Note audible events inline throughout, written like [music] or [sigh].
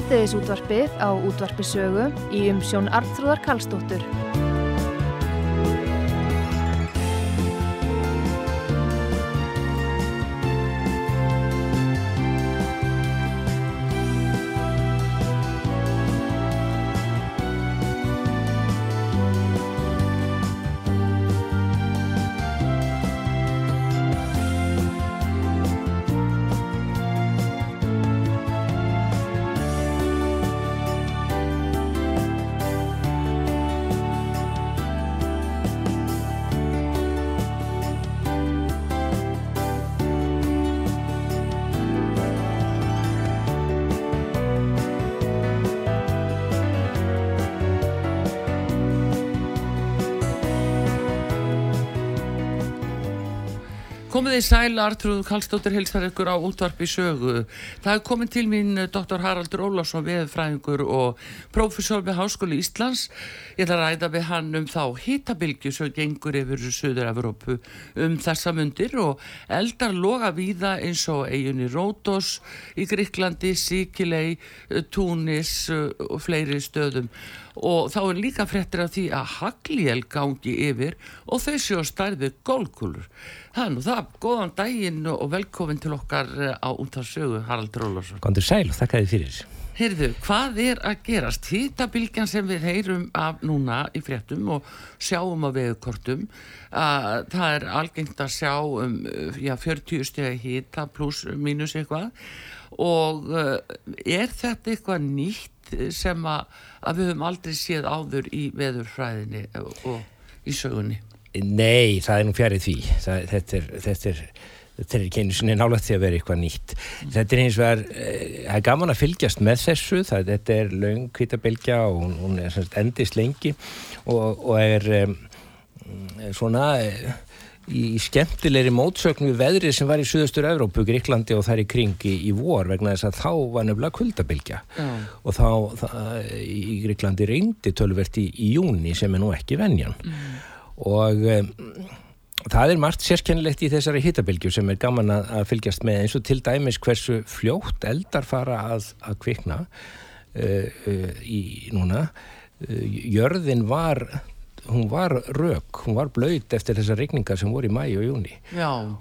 síðdeðis útvarpið á útvarpisögu í umsjón Arnþróðar Kallstóttur. Komið í sæl, Artrúð Kallstóttir hilsar ykkur á útvarpi sögu. Það er komið til mín eh, Dr. Haraldur Ólásson, veðfræðingur og prófessor við Háskóli Íslands. Ég ætla að ræða við hann um þá hitabilgju sem gengur yfir Suður-Európu um þessa mundir og eldar loga víða eins og eiginni Rótos í Gríklandi, Sikilei, Túnis eh, og fleiri stöðum og þá er líka frettir af því að hagliel gangi yfir og þau séu stærði gólkulur. Það er nú það, góðan daginn og velkomin til okkar eh, á útarsögu Haraldur Ólarsson. Gondur sæl og þakka þið fyrir. Heyrðu, hvað er að gerast? Hýtabilgjan sem við heyrum af núna í fréttum og sjáum á veðukortum að það er algengt að sjá um já, 40 steg hýta pluss mínus eitthvað og uh, er þetta eitthvað nýtt sem að, að við höfum aldrei séð áður í veðurfræðinni og í sögunni? Nei, það er nú fjarið því. Það, þetta er... Þetta er þetta er ekki einu sinni nálega því að vera eitthvað nýtt mm. þetta er eins og það er gaman að fylgjast með þessu, það, þetta er laung kvítabilgja og hún, hún er endist lengi og, og er um, svona í skemmtilegri mótsögn við veðrið sem var í Suðastur Evrópu, Gríklandi og þar í kringi í vor vegna þess að þá var nefnilega kuldabilgja mm. og þá það, í Gríklandi reyndi tölvert í, í júni sem er nú ekki venjan mm. og um, það er margt sérkennilegt í þessari hittabilgju sem er gaman að, að fylgjast með eins og til dæmis hversu fljótt eldar fara að, að kvikna uh, uh, í núna uh, jörðin var hún var rauk, hún var blöyt eftir þessar regningar sem voru í mæi og júni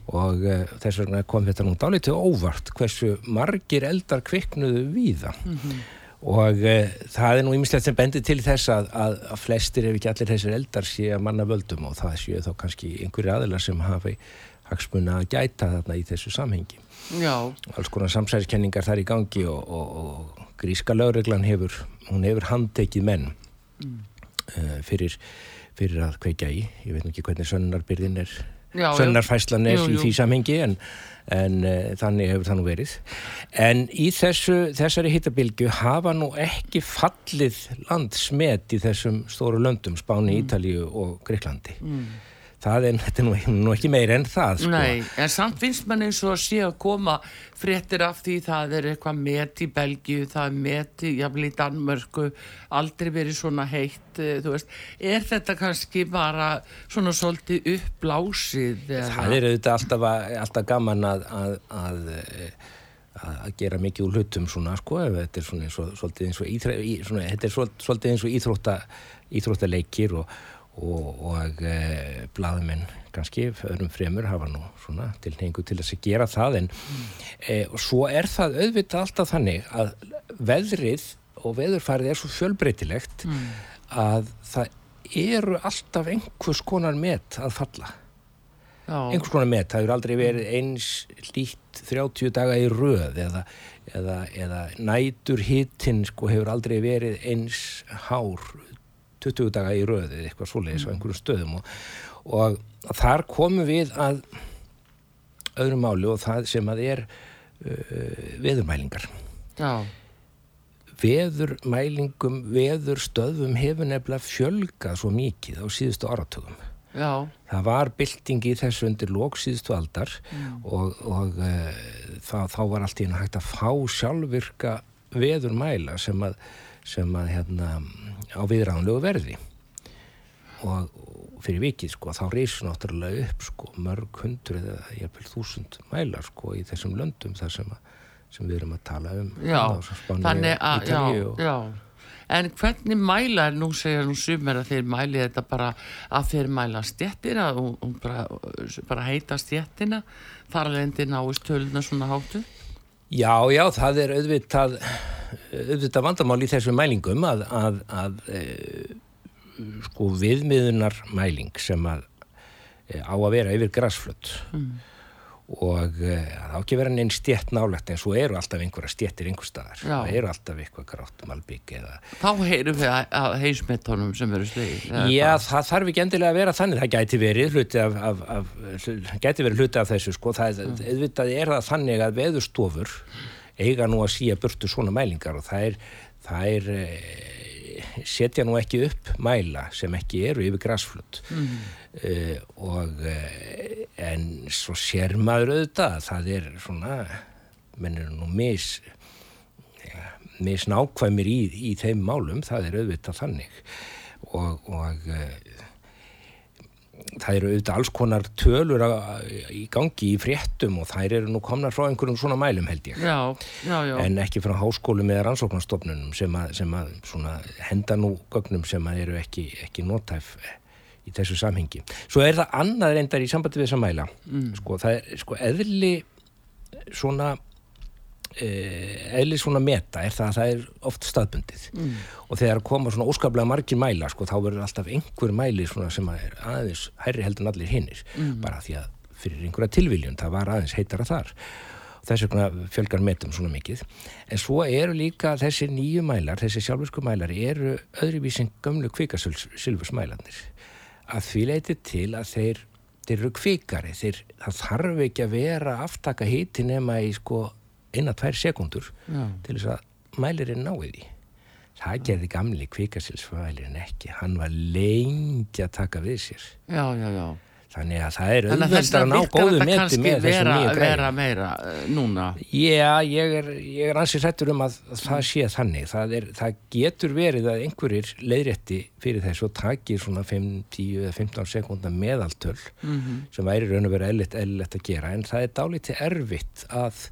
og þess vegna kom þetta nú dálítið óvart hversu margir eldar kviknuðu víða. Mm -hmm og uh, það er nú ímislegt sem bendir til þess að, að, að flestir ef ekki allir þessir eldar sé að manna völdum og það séu þá kannski einhverju aðilar sem hafi hagsmunna að gæta þarna í þessu samhengi. Já. alls konar samsæðiskenningar þar í gangi og, og, og gríska lögreglan hefur hún hefur handtekið menn. Mm. Uh, fyrir, fyrir að kveikja í. Ég veit ekki hvernig sönnarbyrðin er sönnarfæslan er í því samhengi en en uh, þannig hefur það nú verið. En í þessu, þessari hittabilgu hafa nú ekki fallið landsmet í þessum stóru löndum Spáni, mm. Ítalíu og Greiklandi mm það er, er nú, nú ekki meir en það sko. Nei, en samt finnst mann eins og að sé að koma fréttir af því það er eitthvað met í Belgíu, það er met í, í Danmörku, aldrei verið svona heitt, eh, þú veist er þetta kannski bara svona svolítið uppblásið? Það er auðvitað alltaf, alltaf gaman að, að, að að gera mikið úr hlutum svona sko, þetta er svona eins og, eins og, íþró, í, svona, þetta er svolítið eins og íþrótta, íþróttaleikir og og, og e, blaðmenn kannski öðrum fremur hafa nú svona tilhengu til þess að gera það en mm. e, svo er það auðvitað alltaf þannig að veðrið og veðurfærið er svo fjölbreytilegt mm. að það eru alltaf einhvers konar met að falla Já. einhvers konar met, það hefur aldrei verið eins lít 30 daga í röð eða, eða, eða nætur hittinn sko hefur aldrei verið eins hár 20 daga í röðið eitthvað svoleiðis mm. á einhverjum stöðum og, og þar komum við að öðrum máli og það sem að er uh, veðurmælingar Já. veðurmælingum veðurstöðum hefur nefnilega fjölgað svo mikið á síðustu áratögum Já. það var bylting í þessu undir lóksíðustu aldar mm. og, og uh, það, þá var allt í hægt að fá sjálfvirka veðurmæla sem að sem að hérna á viðræðanlegu verði. Og fyrir vikið sko þá reysur náttúrulega upp sko mörg hundru eða jafnvel þúsund mælar sko í þessum löndum þar sem að sem við erum að tala um. Já, þannig að, já, já. En hvernig mæla, nú segja nú sumir að þeir mæli þetta bara að þeir mæla stjettina og, og bara, bara heita stjettina þar lendi náist töluna svona háttu? Já, já, það er auðvitað, auðvitað vandamál í þessu mælingum að, að, að e, sko viðmiðunar mæling sem að e, á að vera yfir græsflött mm og uh, það á ekki vera neinn stjett nálegt en svo eru alltaf einhverja stjettir einhver staðar, Já. það eru alltaf eitthvað grátt malbygg eða Þá heyrum við að heismettónum sem eru slegið Já, það? það þarf ekki endilega að vera þannig það gæti verið hluti af, af, af gæti verið hluti af þessu sko, það mm. auðvitað er það þannig að veðustofur eiga nú að síja burtu svona mælingar og það er, það er eh, setja nú ekki upp mæla sem ekki eru yfir græsflutt mm. uh, og uh, en svo sér maður auðvitað það er svona menn eru nú mis misnákvæmir í, í þeim málum það er auðvitað þannig og, og uh, það eru auðvitað alls konar tölur í gangi í fréttum og þær eru nú komnar frá einhverjum svona mælum held ég já, já, já. en ekki frá háskólum eða rannsóknarstofnunum sem að, sem að henda nú gögnum sem að eru ekki, ekki nótæf í þessu samhengi. Svo er það annað reyndar í sambandi við þessa mæla. Mm. Sko, það er sko eðli svona eh, eðli svona meta er það að það er oft staðbundið. Mm. og þegar koma svona óskaplega margir mæla sko þá verður alltaf einhver mæli svona sem er aðeins hærri heldur en allir hinnir mm. bara því að fyrir einhverja tilviljun það var aðeins heitara þar. Og þess vegna fjölgar metum svona mikið. En svo eru líka þessi nýju mælar þessi sjálfsku mælar eru öðruvísin gömlu kvikasylfursmælanir að því leiti til að þeir, þeir eru kvikari, þeir, það þarf ekki að vera aftaka híti nema í sko eina, tvær sekundur Já. til þess að mælirinn náði því. Það gerði gamli kvikasilsfælirinn ekki, hann var lengi að taka við sér. Já, já, já. Þannig að það er auðvitað að ná góðu meti með þessum nýju greið. vera meira uh, núna? Já, ég er, er ansið sættur um að það sé þannig. Það, er, það getur verið að einhverjir leiðrétti fyrir þessu og takir svona 5, 10 eða 15 sekundar meðaltöl mm -hmm. sem væri raun og verið eðlilegt að gera en það er dálítið erfitt að,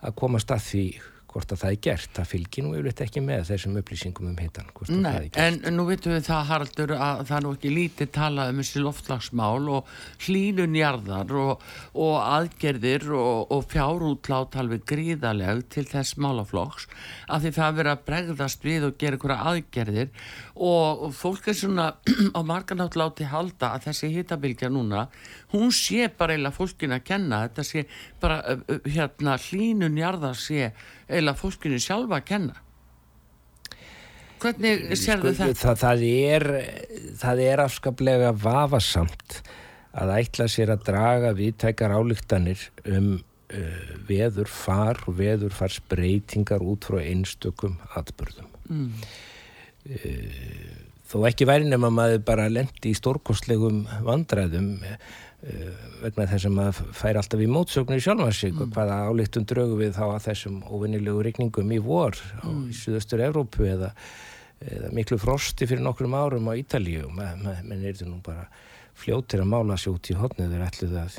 að komast að því hvort að það er gert, það fylgir nú yfirleitt ekki með þessum upplýsingum um hitan Nei, en nú veitum við það Haraldur að það er nú ekki lítið talað um þessi loftlagsmál og hlínunjarðar og, og aðgerðir og, og fjárútlát alveg gríðaleg til þess málaflokks að því það verið að bregðast við og gera einhverja aðgerðir. Og fólk er svona [clears throat] á marganátt láti halda að þessi hitabilgja núna hún sé bara eila fólkin að kenna þetta sé bara hérna hlínunjarðar sé eila fólkinu sjálfa að kenna hvernig sér þau sko, þetta? Það, það er það er afskaplega vafasamt að ætla sér að draga viðtækar álíktanir um uh, veður far og veður fars breytingar út frá einstökum atbyrðum mm. uh, þó ekki væri nema maður bara lendi í stórkostlegum vandræðum Eh, vegna þess að maður fær alltaf í mótsögnir sjálfansík mm. og hvaða álíktun draugu við þá að þessum óvinnilegu regningum í vor mm. í Suðaustur Evrópu eða, eða miklu frosti fyrir nokkrum árum á Ítalíu menn er þetta nú bara fljóttir að mála sér út í hodniður ætluð að,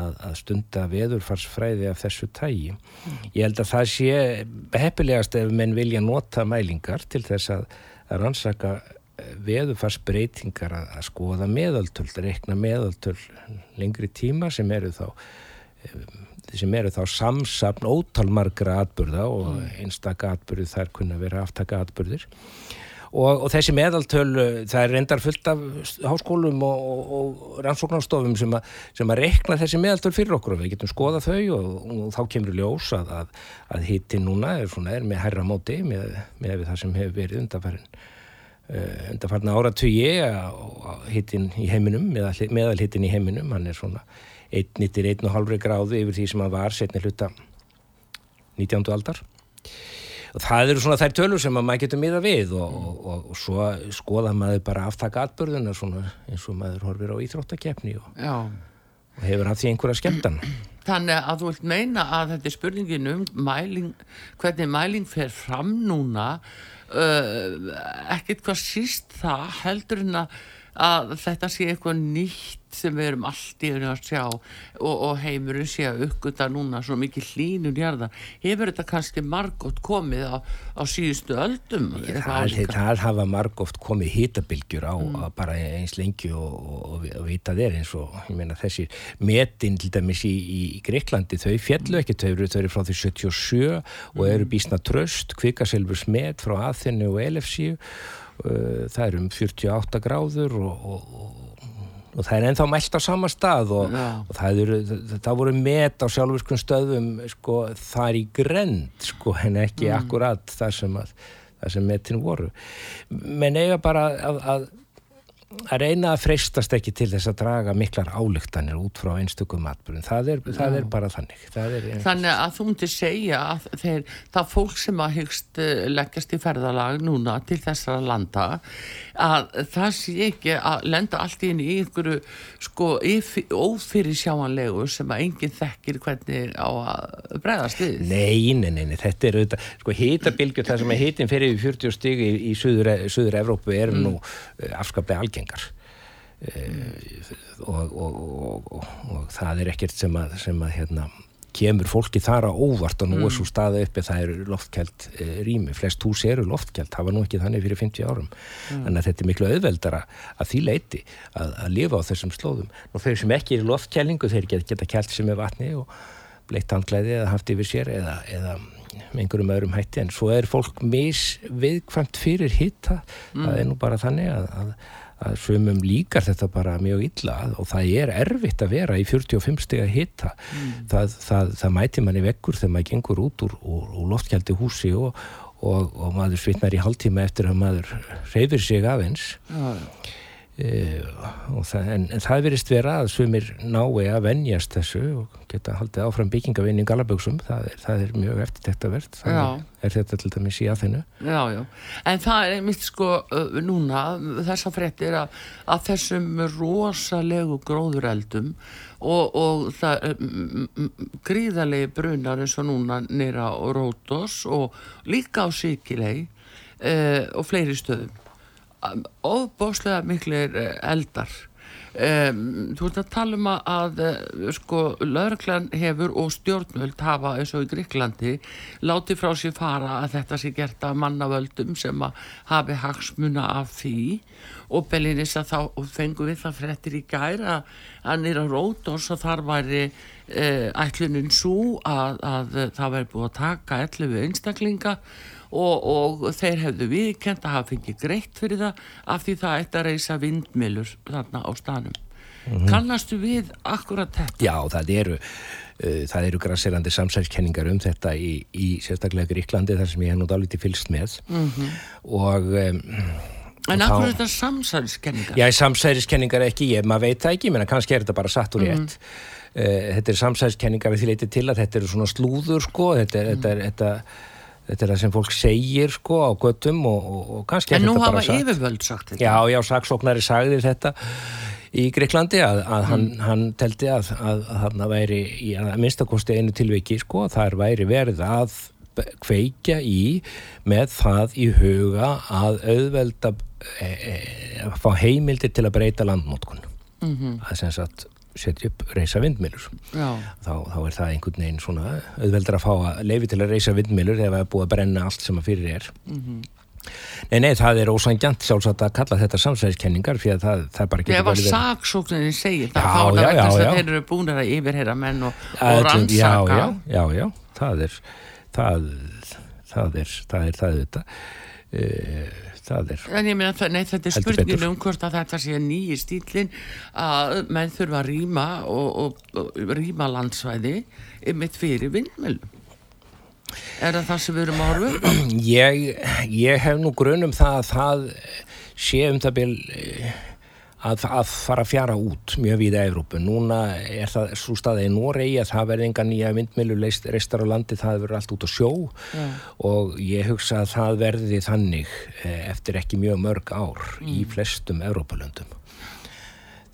að, að stunda veðurfarsfræði af þessu tægi mm. ég held að það sé heppilegast ef menn vilja nota mælingar til þess að, að rannsaka veðufarsbreytingar að, að skoða meðaltöld, rekna meðaltöld lengri tíma sem eru þá eh, sem eru þá samsapn ótalmargra atbyrða og mm. einstakka atbyrðu þær kunna vera aftaka atbyrðir og, og þessi meðaltöl það er reyndar fullt af háskólum og, og, og rannsóknarstofum sem, sem að rekna þessi meðaltöl fyrir okkur og við getum skoða þau og þá kemur ljós að, að, að hitti núna er, svona, er með herra móti með, með það sem hefur verið undanfærin Uh, undarfarna áratugji hittin í heiminum meðal hittin í heiminum. Hann er svona 1,5 gráðu yfir því sem hann var setni hluta 19. aldar. Og það eru svona þær tölur sem maður getur miða við og, og, og, og svo skoða maður bara aftaka atbörðuna svona eins og maður horfir á íþróttakefni og hefur haft því einhverja skemmtan. Þannig að þú vilt meina að þetta er spurningin um mæling, hvernig mæling fer fram núna ekkert hvað síst það heldur en að að þetta sé eitthvað nýtt sem við erum allt í að sjá og, og heimurinn sé að uppgöta núna svo mikið hlínun jarða hefur þetta kannski margótt komið á, á síðustu öldum það, það hafa margótt komið hýtabilgjur á mm. bara eins lengi og, og, og vita þeir eins og ég meina þessi metin til dæmis í, í, Greiklandi þau fjallu ekki, þau eru, þau eru frá því 77 og eru mm. bísna tröst kvikaselvurs met frá aðþennu og elefsíu uh, það er um 48 gráður og, og, og það er ennþá mælt á sama stað og, og það, eru, það voru met á sjálfurskun stöðum sko, þar í grend sko, en ekki mm. akkurat þar sem, að, þar sem metin voru menn eiga bara að að reyna að freystast ekki til þess að draga miklar álugtanir út frá einstökum matbúrin, það það er bara þannig. Er Þannig að þú myndir segja að þeir, það fólk sem að hyggst eh, leggjast í ferðalag núna til þessara landa að það sé ekki að lenda allt inn í einhverju sko ófyrir sjáanlegu sem að enginn þekkir hvernig á að bregðast við. Nei, nei, nei, nei þetta er auðvitað, sko hýtabilgjur það sem er hýtin fyrir 40 stígi í, í Suður Evrópu er mm. nú eh, afskaplega algjör algengar mm. og, og, og, og það er ekkert sem að, sem að hérna, kemur fólki þar á óvart og nú er mm. svo staða uppi það eru loftkjælt e, rými, flest hús eru loftkjælt það var nú ekki þannig fyrir 50 árum mm. en þetta er miklu auðveldara að því leiti að, að lifa á þessum slóðum og þeir sem ekki er loftkjælingu þeir geta, geta kjælt sem er vatni og bleitt handklæði eða haft yfir sér eða, eða með einhverjum öðrum hætti en svo er fólk misviðkvæmt fyrir hitta mm. það er nú bara þannig að, að að sumum líkar þetta bara mjög illa og það er erfitt að vera í 45 steg að hitta mm. það, það, það mæti manni vekkur þegar maður gengur út úr, úr, úr loftkjaldi húsi og, og, og maður svitnar í haldtíma eftir að maður reyfir sig af eins ja. Uh, það, en, en það verist vera að sumir nái að venjast þessu og geta haldið áfram byggingavinn í Galaböksum, það, það er mjög eftirtektavert þannig er þetta til dæmis í aðeinu Já, já, en það er mitt sko núna, þessa frettir að, að þessum rosalegu gróðureldum og, og það gríðarlegi brunar eins og núna nýra og Rótos og líka á Sikilei uh, og fleiri stöðum ofbáslega miklir eh, eldar. Um, þú ert að tala um að uh, sko lauraglan hefur og stjórnvöld hafa eins og í Gríklandi láti frá sér fara að þetta sé gert af mannavöldum sem að hafi hagsmuna af því. Og Bellinis að þá fengu við það frettir í gæra að nýra rótos og þar væri uh, ætlunin svo að, að það væri búið að taka 11 einstaklinga og, og þeir hefðu viðkend að hafa fengið greitt fyrir það af því það ætti að reysa vindmilur þarna á stanum mm -hmm. kannastu við akkurat þetta? Já, það eru uh, það eru græsirandi samsælskenningar um þetta í, í sérstaklega Gríklandi þar sem ég hef nú dálítið fylst með mm -hmm. og um, En af hverju er þetta samsæliskenningar? Já, samsæliskenningar ekki, ég, maður veit það ekki, menn kannski er þetta bara satt úr rétt. Mm -hmm. uh, þetta er samsæliskenningar við því leitið til að þetta eru svona slúður, sko, þetta er, mm -hmm. þetta er, þetta þetta er það sem fólk segir sko á göttum og, og, og kannski en nú hafa yfirvöld sagt þetta já, já, saksóknari sagði þetta í Greiklandi að, að mm. hann, hann teldi að, að, að hann væri í minnstakosti einu tilviki sko þar væri verið að kveikja í með það í huga að auðvelda e, e, að fá heimildir til að breyta landmótkun mm -hmm. að sem sagt setja upp reysa vindmilur þá, þá er það einhvern veginn svona auðveldur að fá að leifi til að reysa vindmilur ef það er búið að brenna allt sem að fyrir er mm -hmm. Nei, nei, það er ósangjant sjálfsagt að kalla þetta samsæðiskenningar fyrir að það, það bara getur verið. Ef að saksókninni segir það, þá er það vekkast að þeir eru búin að yfirherra menn og, og rannsaka. Já, já, já, já, það er það, það er það er það þetta. Uh, það er. Meina, nei, þetta er spurningin um hvort að þetta sé nýji stílin að menn þurfa að rýma og, og, og rýma landsvæði ymitt fyrir vindmjölum er það það sem við erum að horfa? [clears throat] Ég, ég hef nú grunum það að það sé um það byrj að, að fara að fjara út mjög við að Evrópu. Núna er það svo staðið í Noregi að það verði enga nýja vindmilu reistar á landi, það verður allt út á sjó yeah. og ég hugsa að það verði þannig eh, eftir ekki mjög mörg ár mm. í flestum Evrópalöndum.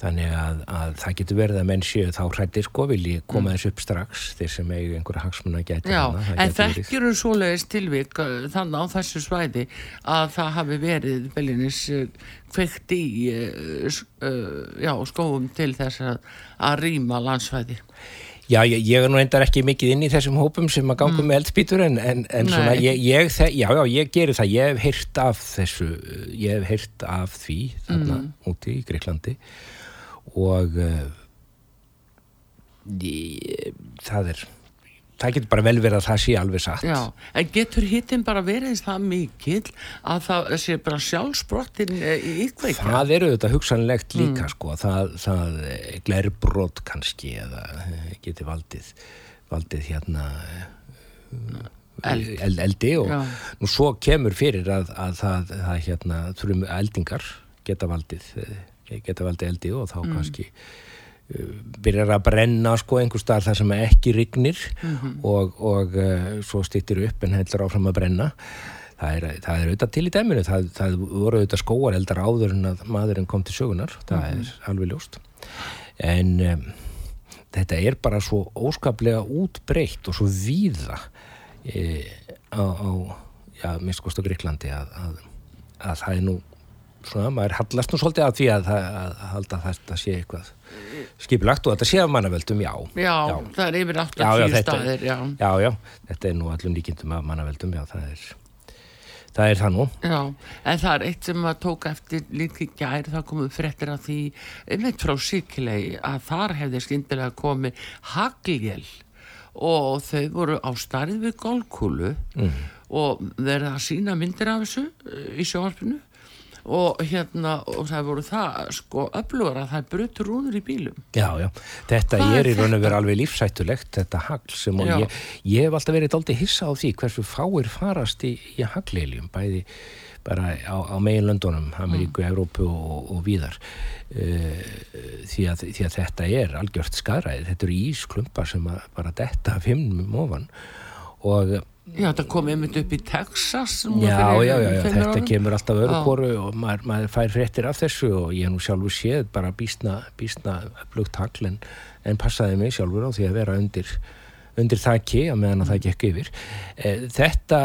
Þannig að, að það getur verið að menn séu þá hrættir sko vilji koma þess upp strax þeir sem eigu einhverja hagsmunna gæti Já, hana, en þekkjur um svoleiðis tilvik uh, þannig á þessu svæði að það hafi verið beilinnis kveikt í uh, uh, já, skóum til þess að, að rýma landsvæði. Já, ég, ég er nú endar ekki mikið inn í þessum hópum sem að ganga með eldspýtur en, en, en svona, ég, ég, já, já, ég gerir það, ég hef heyrt af þessu, ég hef heyrt af því þarna úti í Greiklandi og uh, ég, það er, það getur bara vel verið að það sé alveg satt. Já, en getur hittin bara verið það mikill að það sé bara sjálfsbrottin uh, í ykkveikja? Það eru þetta hugsanlegt líka sko, það, það eh, glerbrot kannski eða eh, geti valdið, valdið hérna eh, Eld. eld, eldi og Já. nú svo kemur fyrir að, að það, það hérna, þurfum eldingar geta valdið, eh, geta valdið eldi og þá kannski uh, byrjar að brenna sko einhver staðar þar sem ekki rignir og, og uh, svo stýttir upp en heldur áfram að brenna. Það er, það er auðvitað til í dæminu. Það, það voru auðvitað skóareldar áður en að maðurinn kom til sögunar það er alveg ljóst. En um, þetta er bara svo óskaplega útbreytt og svo víða e, á, á já, minnst kost á Greiklandi að, að, að það er nú svona, maður hallast nú svolítið að því að, að, að að þetta sé eitthvað skipilagt og þetta sé af mannavöldum, já Já, það er yfir 80 Já, já, þetta- staðir, já. já, já, þetta er nú allum líkindum af mannavöldum, já, það er það er það nú Já, en það er eitt sem að tók eftir líka í gær, það komum fréttir af því, einmitt frá Sikilei, að þar hefði skyndilega komið hagljel og þau voru á starið við golfkúlu Mm. og verið að sína myndir af þessu eh, í sjónvarpinu og hérna, og það voru það sko öflugur að það brutur rúður í bílum. Já, já, þetta Hvað er í raun og veru alveg lífsættulegt, þetta hagl sem og ég, ég hef alltaf verið dálítið hissa á því hversu fáir farast í, í hagleiljum, bæði bara á, á meginlöndunum, Ameríku, Evrópu og, og víðar. Uh, því, að, því að þetta er algjört skadræði, þetta eru ísklumpar sem bara detta af himnum ofan. Og Já, það kom einmitt upp í Texas núna Já, fyrir já, já, já, þetta árum. kemur alltaf öru koru og maður, maður fær fréttir af þessu og ég nú sjálfur séð bara bísna, bísna upplugt hagl en, en passaði mig sjálfur á því að vera undir, undir þakki að meðan að það gekk yfir. E, þetta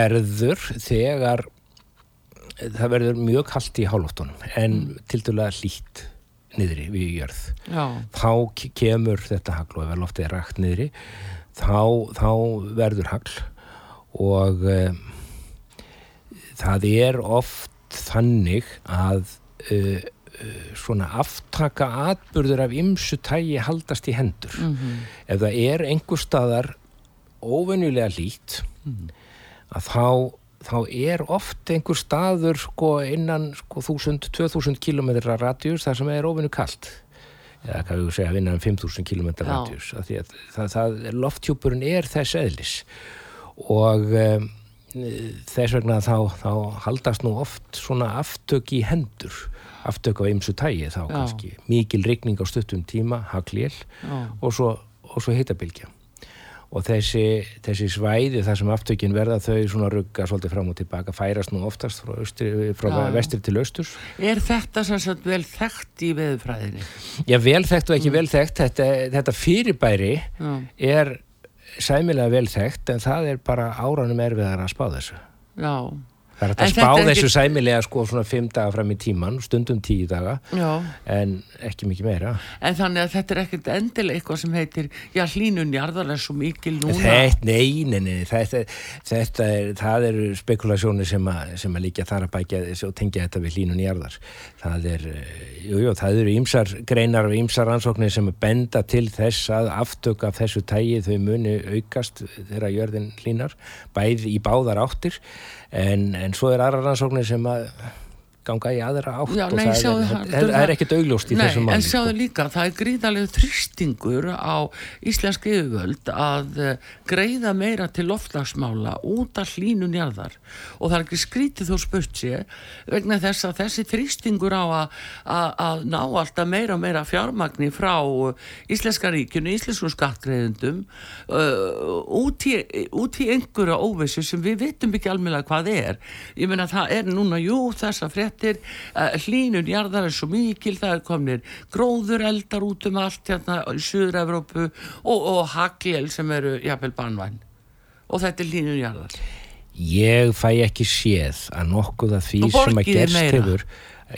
verður þegar það verður mjög kallt í hálóttunum en mm. til dæla hlýtt niðri við jörð Já, þá ke- kemur þetta hagl og ef loftið er rakt niðri þá, þá verður hagl og um, það er oft þannig að uh, uh, svona aftaka atburður af ymsu tægi haldast í hendur. Ef það er einhver staðar óvenjulega lít að þá þá er oft einhver staður sko innan sko 1000-2000 km radíus þar sem er óvenju kalt. Eða hvað við segja innan 5000 km Já. radíus af því að það, það, lofthjúpurinn er þess eðlis og um, þess vegna þá, þá haldast nú oft svona aftök í hendur. Aftök á ymsu tægi þá Já. kannski. Mikil rigning á stuttum tíma, haglél og svo, svo hitabilgja og þessi, þessi svæði þar sem aftökin verða þau svona rugga svolítið fram og tilbaka færast nú oftast frá, austri, frá Já, vestri til austurs. Er þetta sem sagt vel þekkt í veðurfræðinni? Já, vel þekkt og ekki vel þekkt. Þetta, þetta fyrirbæri Já, er sæmilega vel þekkt en það er bara áranum erfiðar að spá þessu. Já, Það er að spá þessu ekki- sæmilega sko svona fimm daga fram í tíman, stundum tíu daga já. en ekki mikið meira En þannig að þetta er ekkert endilega eitthvað sem heitir, já hlínun jarðar er svo mikil núna. Þetta, nei, nei, nei, þetta, þetta er, það eru spekulasjónir sem sem að líka þar að bækja og tengja þetta við hlínun jarðar. Það er, eh, jú, það eru ýmsar greinar og ýmsar rannsóknir sem benda til þess að aftök af þessu tægi þau muni aukast þegar jörðin hlínar, bæð í báðar áttir, en, en svo er aðra rannsóknir sem að ganga í aðra átt Já, og nei, það, sjáðu, er, það, það er ekkert augljóst í Nei, þessum en málum. sjáðu sko. líka, það er gríðarlega þrýstingur á íslensk yfirvöld að eh, greiða meira til loftlagsmála út af hlínun jarðar og það er ekki skrítið þó spurt sé vegna þess að þessi þrýstingur á að, ná alltaf meira og meira fjármagni frá eh, íslenska ríkjunu, íslenskum skattgreiðendum uh, út, í, út í einhverja óvissu sem við vitum ekki alveg hvað er ég meina það er núna, jú, þessa fréttir fréttir hlínun jarðar er svo mikil það er komnir gróður eldar út um allt hérna í Suður-Evrópu og, og hagljel sem eru jafnvel banvæn og þetta er hlínun jarðar Ég fæ ekki séð að nokkuð af því sem að er gerst meira. hefur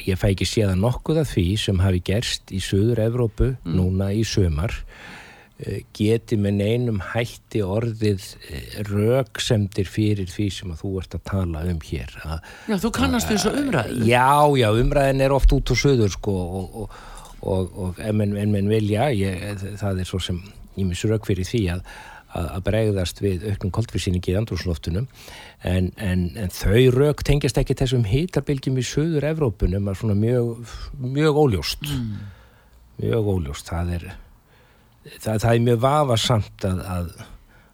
ég fæ ekki séð að nokkuð af því sem hafi gerst í Suður-Evrópu Mm. núna í sömar geti með neinum hætti orðið eh, röksemdir fyrir því sem að þú ert að tala um hér að Já, þú kannast þessu umræðu. Já, já, umræðin er oft út og söður sko og, og, og, og en menn, en menn vilja, ég, það er svo sem ég misur rauk fyrir því að, að, bregðast við auknum koltvísýningi í andrúsloftunum en, en, en þau rauk tengjast ekki þessum hitabilgjum í söður Evrópunum að svona mjög, mjög óljóst. Mjög óljóst það er, það, það er mjög vafasamt að, að,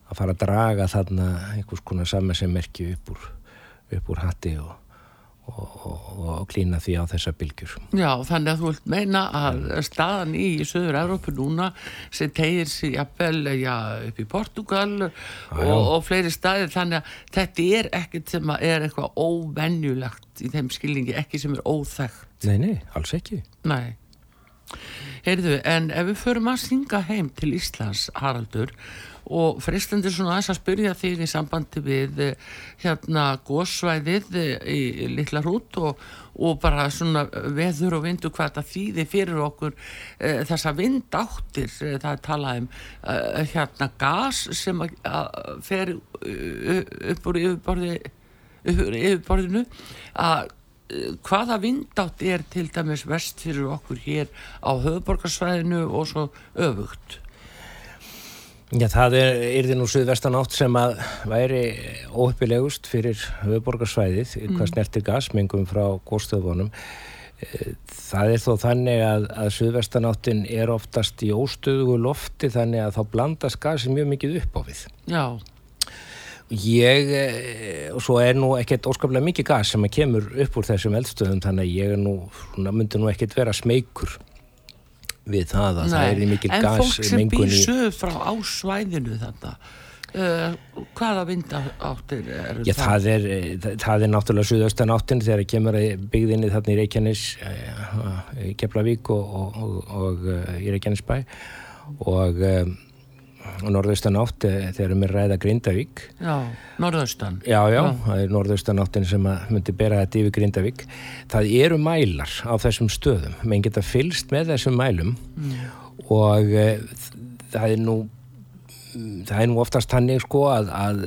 að fara að draga þarna einhvers konar saman sem merki upp úr, upp úr hatti og og, og, og klína því á þessa bylgjur. Já, þannig að þú vilt meina að staðan í Söður-Európu núna sem tegir sér jafnvel já, upp í Portugal og, fleiri staðir þannig að þetta er ekkert sem er eitthvað óvenjulegt í þeim skilningi, ekki sem er óþægt. Nei, nei, alls ekki. Nei. Heyrðu, en ef við förum að synga heim til Íslands, Haraldur, og freistandi svona aðeins að spyrja þig í sambandi við eh, hérna gósvæðið eh, í litla hrút og, og bara svona veður og vindu hvað þetta þýði fyrir okkur e, þessa vindáttir, e, það er talað um e, hérna gas sem að, að fer upp úr yfirborði yfirborðinu að eh, hvaða vindátt er til dæmis vest fyrir okkur hér á höfuborgarsvæðinu og svo öfugt Já, það er, er því nú suðvestan átt sem að væri óheppilegust fyrir höfuborgarsvæðið, hvað snertir gasmengum frá góðstöðunum. Það er þó þannig að, að suðvestan áttin er oftast í óstöðugu lofti þannig að þá blandast gasi mjög mikið upp á við. Já, Ég, eh, og svo er nú ekkert óskaplega mikið gas sem kemur upp úr þessum eldstöðum þannig að ég er nú, svona, myndi nú ekkert vera smeykur við það að það er í mikil en fólk sem býr sögur frá á svæðinu þetta uh, hvaða vindáttir eru Já, það? er, eh, það, það er náttúrulega suðaustan áttin þegar það kemur byggðinni þarna í Reykjanes Keflavík og, og, og, og eh, í Reykjanesbæ. Og, og norðaustan átt eh, þegar við ræða Grindavík. Já, norðaustan. Já, já, það er norðaustan áttin sem myndi bera þetta yfir Grindavík. Það eru mælar á þessum stöðum menn geta fylst með þessum mælum og e, það er nú það er nú oftast þannig sko að, að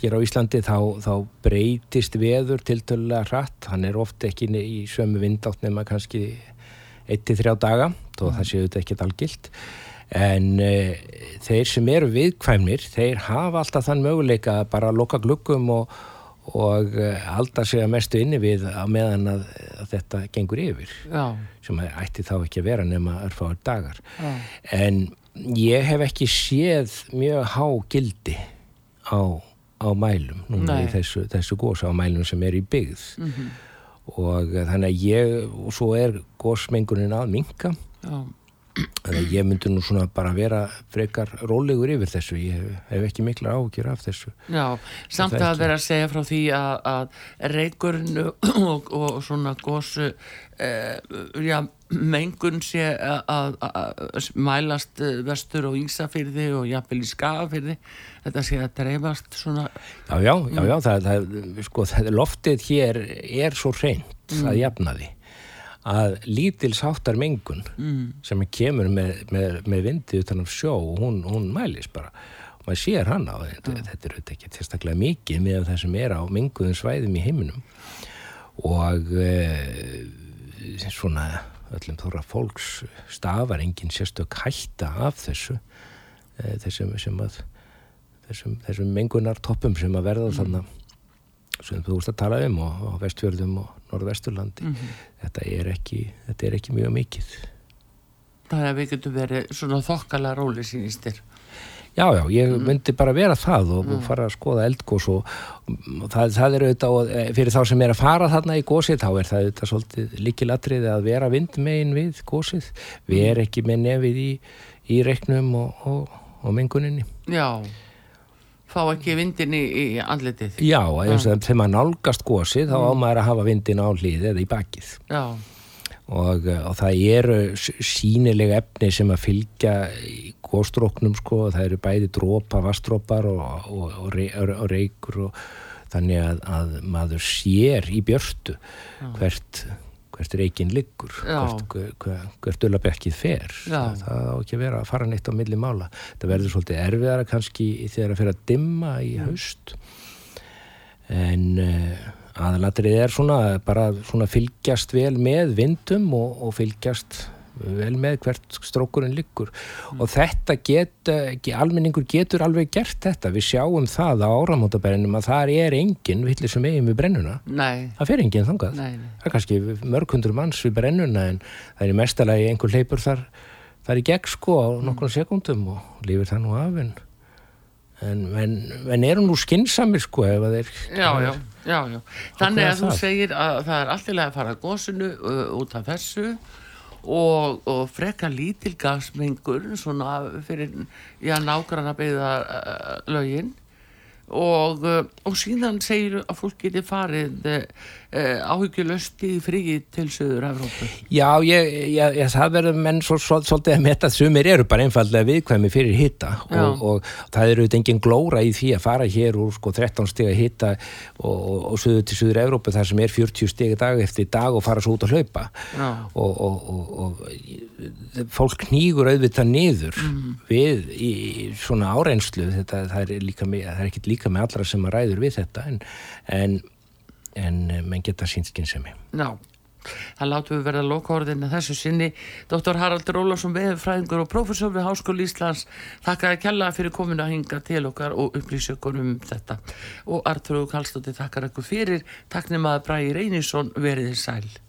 hér á Íslandi þá, þá breytist veður tiltölulega hratt, hann er oft ekki í sömu vindátt nema kannski 1-3 daga, þó það séu þetta ekkert algilt en uh, þeir sem eru viðkvæmnir þeir hafa alltaf þann möguleika að bara loka gluggum og, og uh, halda sig að mestu inni við á meðan að, að þetta gengur yfir. Já, sem ætti þá ekki að vera nema örfáður dagar. Já, en ég hef ekki séð mjög há gildi á, á mælum núna Nei. í þessu, þessu gósa á mælum sem er í byggð. Mhm, og eh, þannig að ég og svo er gósmengunin að minka já þannig að ég myndi nú svona bara vera frekar rólegur yfir þessu. Ég hef, ekki mikla ágjur af þessu. Já, samt að vera að segja frá því að, að reykurinn og, og svona gósu eh, já, mengun sé að, mælast vestur og Ísafyrði og jafnvel í Skafyrði þetta sé að dreifast svona. Já, já, já, já það, það, sko, það, loftið hér er svo reynd að jafnaði að lítils háttar mengun mm, sem kemur með, með, með vindi utan af sjó og hún, hún mælis bara. Og maður sér hann á þetta, þetta er auðvitað ekki tilstaklega mikið með það sem er á menguðum svæðum í heiminum. Og e, svona öllum þóra fólks stafar engin sérstök hætta af þessu e, þessum, sem að, þessum, þessum mengunar toppum sem að verða þannig sem þú vorst að tala um og, og vestfjörðum og norðvesturlandi. Þetta, er ekki, þetta er ekki mjög mikið. Þannig að við getum verið svona þokkala róli sínistir Já, já, ég myndi bara vera það og, og fara að skoða eldgós og, og það, það er auðvitað, og, fyrir þá sem er að fara þarna í gósið, þá er það auðvitað svolítið líkilatriði að vera vindmegin við gósið, við er ekki með nefið í, í reiknum og, og menguninni. Já, fá ekki vindin í, í andlitið. Já, eins og þegar maður nálgast gósið þá á maður að hafa vindin á hlið eða í bakið. Já, og, og það eru sínilega efni sem að fylgja í góstróknum sko, það eru bæði drópa, vastrópar og, og, og reykur og þannig að, að maður sér í björstu hvert hvert reygin liggur hvert, hvert, hvert ullabekkið fer. Það, það á ekki að vera að fara neitt á milli mála. Það verður svolítið erfiðara kannski þegar að fyrir að dimma í haust. En uh, aðalatrið er svona bara svona fylgjast vel með vindum og, og fylgjast vel með hvert strókurinn liggur. Og þetta get, almenningur getur alveg gert þetta, við sjáum það á áramótabærinum að það er engin villir sem eigin við brennuna. Nei, það fer enginn þangað. Nei, nei. það er kannski mörg hundur manns við brennuna en það er mestalagi einhver hleypur þar þar í gegn sko á nokkrum sekundum og lífur það nú af en en, en, en eru nú skinsamir sko ef að þeir Já, já, já. Þannig að þú segir að það er allt í lagi að fara uh, út af þessu og, og freka lítil gasmengur svona fyrir beða uh, lögin og, uh, og síðan segir að fólk geti farið uh, uh, áhyggjulöst í fríi til Suður Evrópu. Já, ég, ég, ég, það verður menn svo, svo, svolítið að metta að sumir eru bara einfallega viðkvæmi fyrir hitta og, og það eru auðvitað engin glóra í því að fara hér úr sko 13 stiga hitta og, og, suður til Suður Evrópu þar sem er 40 stiga dag eftir dag og fara svo út að hlaupa. Og, og, og, og fólk knýgur auðvitað niður við í, í svona áreynslu. Þetta það er, líka það er ekkit líka með allra sem að ræður við þetta en, en, en eh, menn geta sínt skynsemi Já, það látum við verða að þessu sinni. Dr. Haraldur Ólafsson, veðurfræðingur og prófessor við Háskóli Íslands, þakka að kella fyrir komin að hinga til okkar og upplýsa okkur um þetta. Og Artur Kallstóttir þakkar okkur fyrir, takknum að Bræði Reynisson veriði sæl.